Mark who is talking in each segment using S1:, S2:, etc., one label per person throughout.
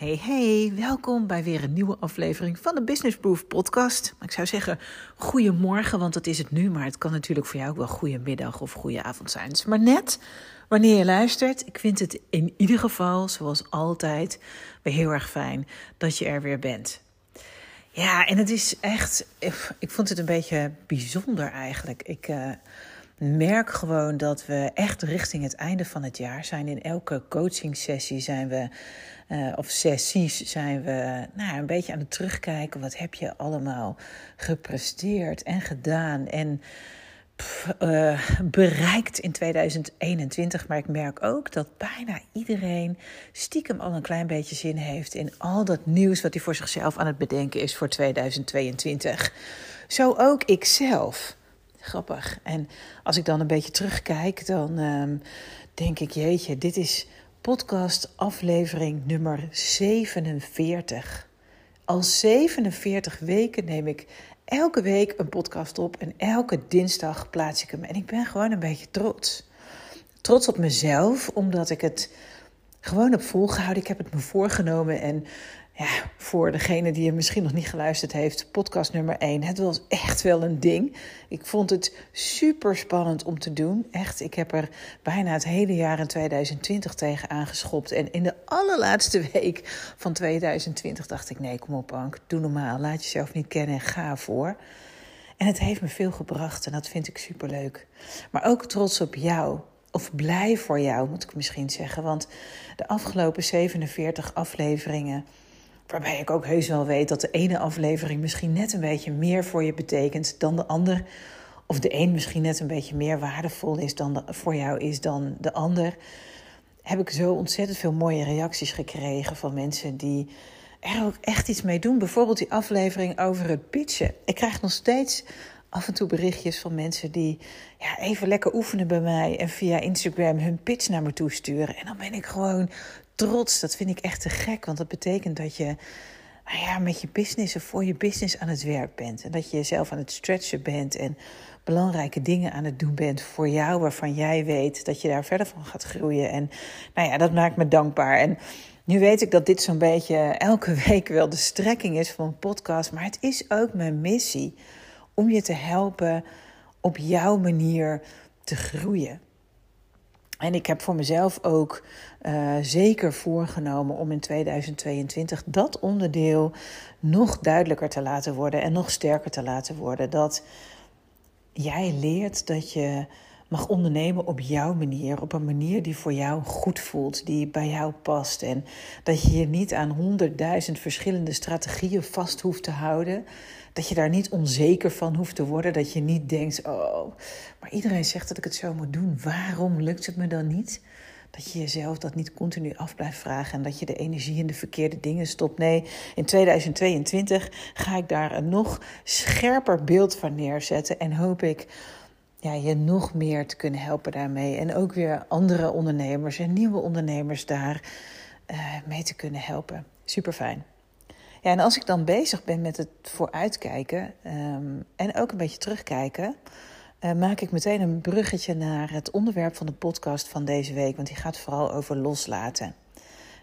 S1: Hey hey, welkom bij weer een nieuwe aflevering van de Business Proof podcast. Ik zou zeggen goedemorgen, want dat is het nu, maar het kan natuurlijk voor jou ook wel goedemiddag of goede avond zijn. Dus maar net wanneer je luistert, ik vind het in ieder geval, zoals altijd, weer heel erg fijn dat je er weer bent. Ja, en het is echt, ik vond het een beetje bijzonder eigenlijk. Ik uh, merk gewoon dat we echt richting het einde van het jaar zijn. In elke coaching sessie zijn we uh, of sessies zijn we nou, een beetje aan het terugkijken. Wat heb je allemaal gepresteerd en gedaan en uh, bereikt in 2021. Maar ik merk ook dat bijna iedereen stiekem al een klein beetje zin heeft in al dat nieuws wat hij voor zichzelf aan het bedenken is voor 2022. Zo ook ikzelf. Grappig. En als ik dan een beetje terugkijk, dan um, denk ik, jeetje, dit is podcast aflevering nummer 47. Al 47 weken neem ik elke week een podcast op en elke dinsdag plaats ik hem. En ik ben gewoon een beetje trots. Trots op mezelf, omdat ik het gewoon heb volgehouden. Ik heb het me voorgenomen en ja, voor degene die er misschien nog niet geluisterd heeft, podcast nummer 1. Het was echt wel een ding. Ik vond het super spannend om te doen. Echt, ik heb er bijna het hele jaar in 2020 tegen aangeschopt. En in de allerlaatste week van 2020 dacht ik: nee, kom op, Ank, doe normaal. Laat jezelf niet kennen en ga voor. En het heeft me veel gebracht en dat vind ik super leuk. Maar ook trots op jou. Of blij voor jou, moet ik misschien zeggen. Want de afgelopen 47 afleveringen Waarbij ik ook heus wel weet dat de ene aflevering misschien net een beetje meer voor je betekent dan de ander. Of de een misschien net een beetje meer waardevol is dan voor jou is dan de ander. Heb ik zo ontzettend veel mooie reacties gekregen van mensen die er ook echt iets mee doen. Bijvoorbeeld die aflevering over het pitchen. Ik krijg nog steeds af en toe berichtjes van mensen die ja, even lekker oefenen bij mij en via Instagram hun pitch naar me toe sturen. En dan ben ik gewoon trots. Dat vind ik echt te gek, want dat betekent dat je nou ja, met je business of voor je business aan het werk bent. En dat je jezelf aan het stretchen bent en belangrijke dingen aan het doen bent voor jou, waarvan jij weet dat je daar verder van gaat groeien. En nou ja, dat maakt me dankbaar. En nu weet ik dat dit zo'n beetje elke week wel de strekking is van een podcast, maar het is ook mijn missie om je te helpen op jouw manier te groeien. En ik heb voor mezelf ook uh, zeker voorgenomen om in 2022 dat onderdeel nog duidelijker te laten worden en nog sterker te laten worden. Dat jij leert dat je mag ondernemen op jouw manier, op een manier die voor jou goed voelt, die bij jou past. En dat je je niet aan honderdduizend verschillende strategieën vast hoeft te houden. Dat je daar niet onzeker van hoeft te worden. Dat je niet denkt: oh, maar iedereen zegt dat ik het zo moet doen. Waarom lukt het me dan niet? Dat je jezelf dat niet continu af blijft vragen en dat je de energie in de verkeerde dingen stopt. Nee, in 2022 ga ik daar een nog scherper beeld van neerzetten en hoop ik ja, je nog meer te kunnen helpen daarmee. En ook weer andere ondernemers en nieuwe ondernemers daar uh, mee te kunnen helpen. Super fijn. Ja, en als ik dan bezig ben met het vooruitkijken um, en ook een beetje terugkijken, uh, maak ik meteen een bruggetje naar het onderwerp van de podcast van deze week, want die gaat vooral over loslaten.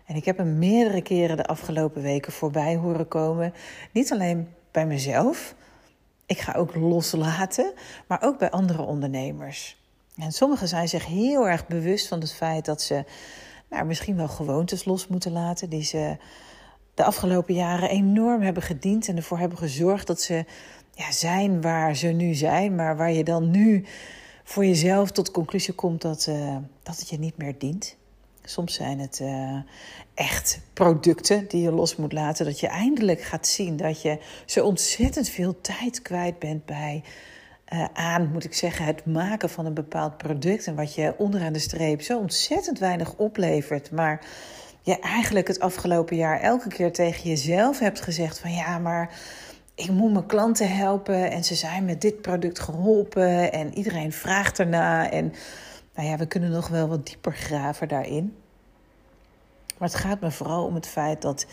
S1: En ik heb hem meerdere keren de afgelopen weken voorbij horen komen. Niet alleen bij mezelf, ik ga ook loslaten, maar ook bij andere ondernemers. En sommigen zijn zich heel erg bewust van het feit dat ze nou, misschien wel gewoontes los moeten laten, die ze de afgelopen jaren enorm hebben gediend en ervoor hebben gezorgd dat ze ja, zijn waar ze nu zijn, maar waar je dan nu voor jezelf tot de conclusie komt dat, uh, dat het je niet meer dient. Soms zijn het uh, echt producten die je los moet laten. Dat je eindelijk gaat zien dat je zo ontzettend veel tijd kwijt bent bij uh, aan, moet ik zeggen, het maken van een bepaald product. En wat je onderaan de streep zo ontzettend weinig oplevert. Maar je eigenlijk het afgelopen jaar elke keer tegen jezelf hebt gezegd: van ja, maar ik moet mijn klanten helpen en ze zijn met dit product geholpen en iedereen vraagt erna. En nou ja, we kunnen nog wel wat dieper graven daarin. Maar het gaat me vooral om het feit dat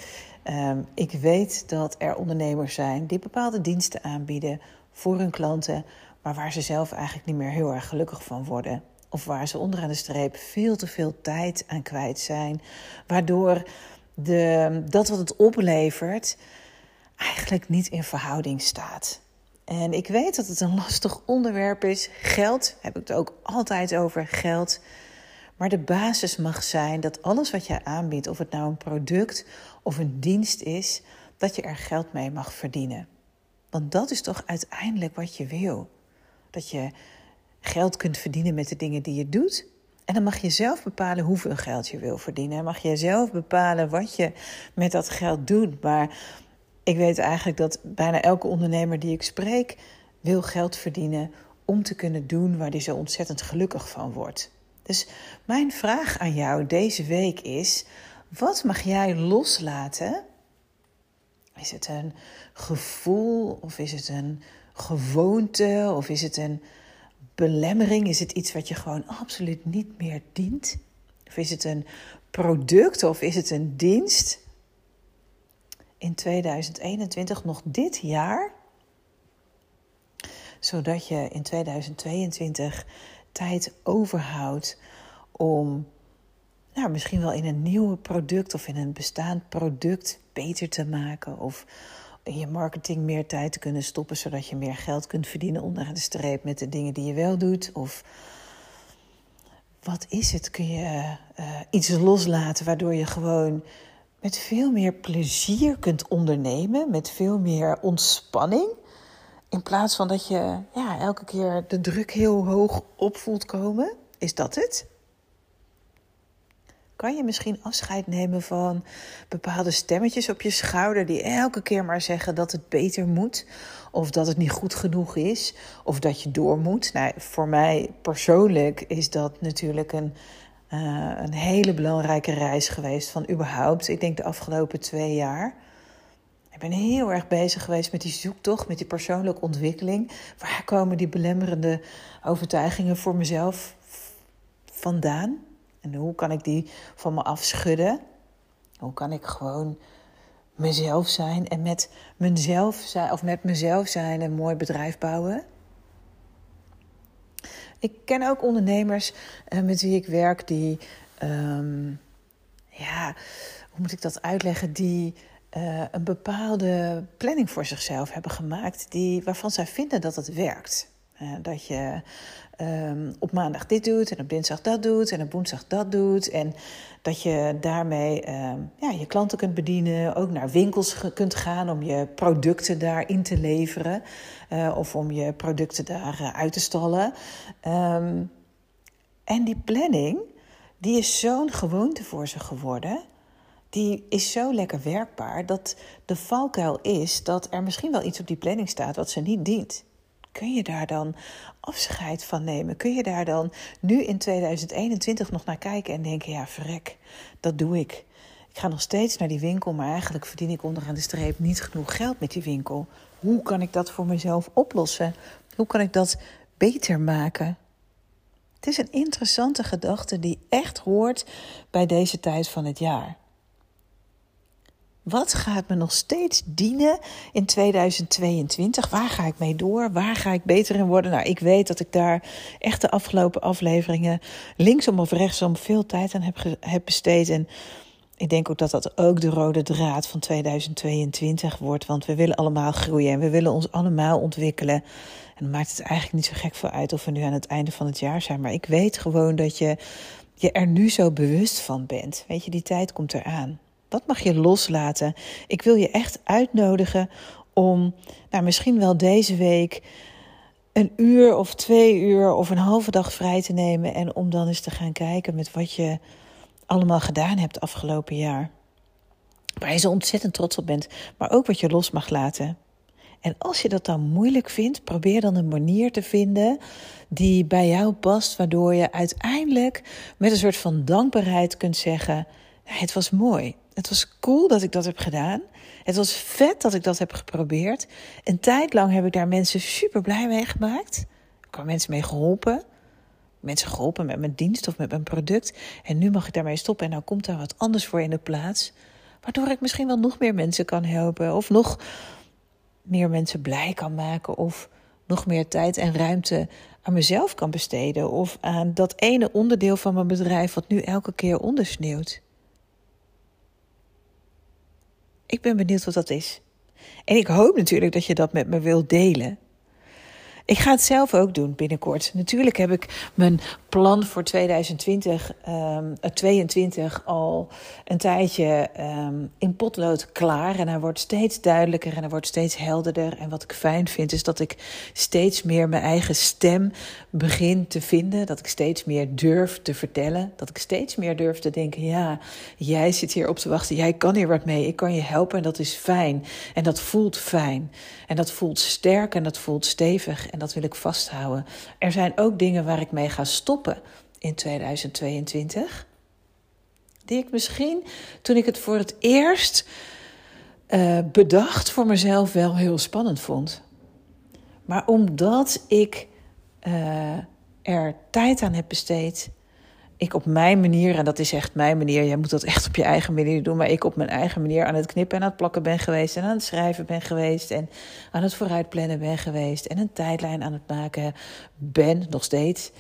S1: ehm, ik weet dat er ondernemers zijn die bepaalde diensten aanbieden voor hun klanten, maar waar ze zelf eigenlijk niet meer heel erg gelukkig van worden. Of waar ze onderaan de streep veel te veel tijd aan kwijt zijn. Waardoor de, dat wat het oplevert eigenlijk niet in verhouding staat. En ik weet dat het een lastig onderwerp is. Geld, heb ik het ook altijd over geld. Maar de basis mag zijn dat alles wat jij aanbiedt, of het nou een product of een dienst is, dat je er geld mee mag verdienen. Want dat is toch uiteindelijk wat je wil. Dat je geld kunt verdienen met de dingen die je doet. En dan mag je zelf bepalen hoeveel geld je wil verdienen. En mag je zelf bepalen wat je met dat geld doet. Maar ik weet eigenlijk dat bijna elke ondernemer die ik spreek wil geld verdienen om te kunnen doen waar hij zo ontzettend gelukkig van wordt. Dus mijn vraag aan jou deze week is: wat mag jij loslaten? Is het een gevoel of is het een gewoonte of is het een belemmering? Is het iets wat je gewoon absoluut niet meer dient? Of is het een product of is het een dienst? In 2021, nog dit jaar, zodat je in 2022 tijd overhoudt om nou, misschien wel in een nieuw product of in een bestaand product beter te maken. Of in je marketing meer tijd te kunnen stoppen, zodat je meer geld kunt verdienen onder de streep met de dingen die je wel doet. Of wat is het? Kun je uh, iets loslaten waardoor je gewoon met veel meer plezier kunt ondernemen, met veel meer ontspanning. In plaats van dat je ja, elke keer de druk heel hoog op voelt komen. Is dat het? Kan je misschien afscheid nemen van bepaalde stemmetjes op je schouder die elke keer maar zeggen dat het beter moet, of dat het niet goed genoeg is, of dat je door moet? Nou, voor mij persoonlijk is dat natuurlijk een, uh, een hele belangrijke reis geweest van überhaupt, ik denk de afgelopen twee jaar. Ik ben heel erg bezig geweest met die zoektocht, met die persoonlijke ontwikkeling. Waar komen die belemmerende overtuigingen voor mezelf vandaan? En hoe kan ik die van me afschudden? Hoe kan ik gewoon mezelf zijn en met mezelf zijn, of met mezelf zijn een mooi bedrijf bouwen? Ik ken ook ondernemers uh, met wie ik werk die, um, ja, hoe moet ik dat uitleggen? Die uh, een bepaalde planning voor zichzelf hebben gemaakt, die, waarvan zij vinden dat het werkt. Uh, dat je um, op maandag dit doet en op dinsdag dat doet en op woensdag dat doet. En dat je daarmee um, ja, je klanten kunt bedienen, ook naar winkels kunt gaan om je producten daarin te leveren uh, of om je producten daar uh, uit te stallen. Um, en die planning, die is zo'n gewoonte voor ze geworden. Die is zo lekker werkbaar dat de valkuil is dat er misschien wel iets op die planning staat wat ze niet dient. Kun je daar dan afscheid van nemen? Kun je daar dan nu in 2021 nog naar kijken en denken: ja, verrek, dat doe ik. Ik ga nog steeds naar die winkel, maar eigenlijk verdien ik onderaan de streep niet genoeg geld met die winkel. Hoe kan ik dat voor mezelf oplossen? Hoe kan ik dat beter maken? Het is een interessante gedachte die echt hoort bij deze tijd van het jaar. Wat gaat me nog steeds dienen in 2022? Waar ga ik mee door? Waar ga ik beter in worden? Nou, ik weet dat ik daar echt de afgelopen afleveringen linksom of rechtsom veel tijd aan heb, heb besteed. En ik denk ook dat dat ook de rode draad van 2022 wordt. Want we willen allemaal groeien en we willen ons allemaal ontwikkelen. En dan maakt het eigenlijk niet zo gek voor uit of we nu aan het einde van het jaar zijn. Maar ik weet gewoon dat je je er nu zo bewust van bent. Weet je, die tijd komt eraan. Wat mag je loslaten? Ik wil je echt uitnodigen om nou, misschien wel deze week een uur of twee uur of een halve dag vrij te nemen. En om dan eens te gaan kijken met wat je allemaal gedaan hebt afgelopen jaar. Waar je zo ontzettend trots op bent, maar ook wat je los mag laten. En als je dat dan moeilijk vindt, probeer dan een manier te vinden die bij jou past, waardoor je uiteindelijk met een soort van dankbaarheid kunt zeggen: Het was mooi. Het was cool dat ik dat heb gedaan. Het was vet dat ik dat heb geprobeerd. Een tijd lang heb ik daar mensen super blij mee gemaakt. Ik heb mensen mee geholpen. Mensen geholpen met mijn dienst of met mijn product. En nu mag ik daarmee stoppen en dan komt daar wat anders voor in de plaats. Waardoor ik misschien wel nog meer mensen kan helpen. Of nog meer mensen blij kan maken. Of nog meer tijd en ruimte aan mezelf kan besteden. Of aan dat ene onderdeel van mijn bedrijf wat nu elke keer ondersneeuwt. Ik ben benieuwd wat dat is. En ik hoop natuurlijk dat je dat met me wilt delen. Ik ga het zelf ook doen binnenkort. Natuurlijk heb ik mijn plan voor 2020, um, 22 al een tijdje um, in potlood klaar. En hij wordt steeds duidelijker en hij wordt steeds helderder. En wat ik fijn vind is dat ik steeds meer mijn eigen stem begin te vinden. Dat ik steeds meer durf te vertellen. Dat ik steeds meer durf te denken: ja, jij zit hier op te wachten. Jij kan hier wat mee. Ik kan je helpen en dat is fijn. En dat voelt fijn. En dat voelt sterk en dat voelt stevig en dat wil ik vasthouden. Er zijn ook dingen waar ik mee ga stoppen in 2022. Die ik misschien toen ik het voor het eerst uh, bedacht voor mezelf wel heel spannend vond. Maar omdat ik uh, er tijd aan heb besteed ik op mijn manier, en dat is echt mijn manier, jij moet dat echt op je eigen manier doen, maar ik op mijn eigen manier aan het knippen en aan het plakken ben geweest en aan het schrijven ben geweest en aan het vooruitplannen ben geweest en een tijdlijn aan het maken ben, nog steeds,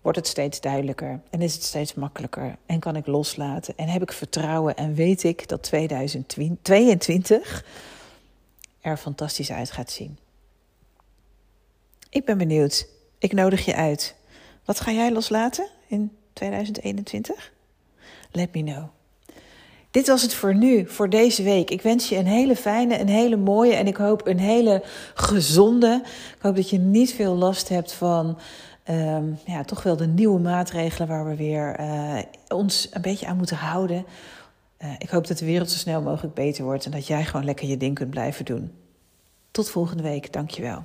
S1: wordt het steeds duidelijker en is het steeds makkelijker en kan ik loslaten en heb ik vertrouwen en weet ik dat 2022 er fantastisch uit gaat zien. Ik ben benieuwd. Ik nodig je uit. Wat ga jij loslaten in 2021? Let me know. Dit was het voor nu, voor deze week. Ik wens je een hele fijne, een hele mooie en ik hoop een hele gezonde. Ik hoop dat je niet veel last hebt van um, ja, toch wel de nieuwe maatregelen waar we weer uh, ons een beetje aan moeten houden. Uh, ik hoop dat de wereld zo snel mogelijk beter wordt en dat jij gewoon lekker je ding kunt blijven doen. Tot volgende week, dankjewel.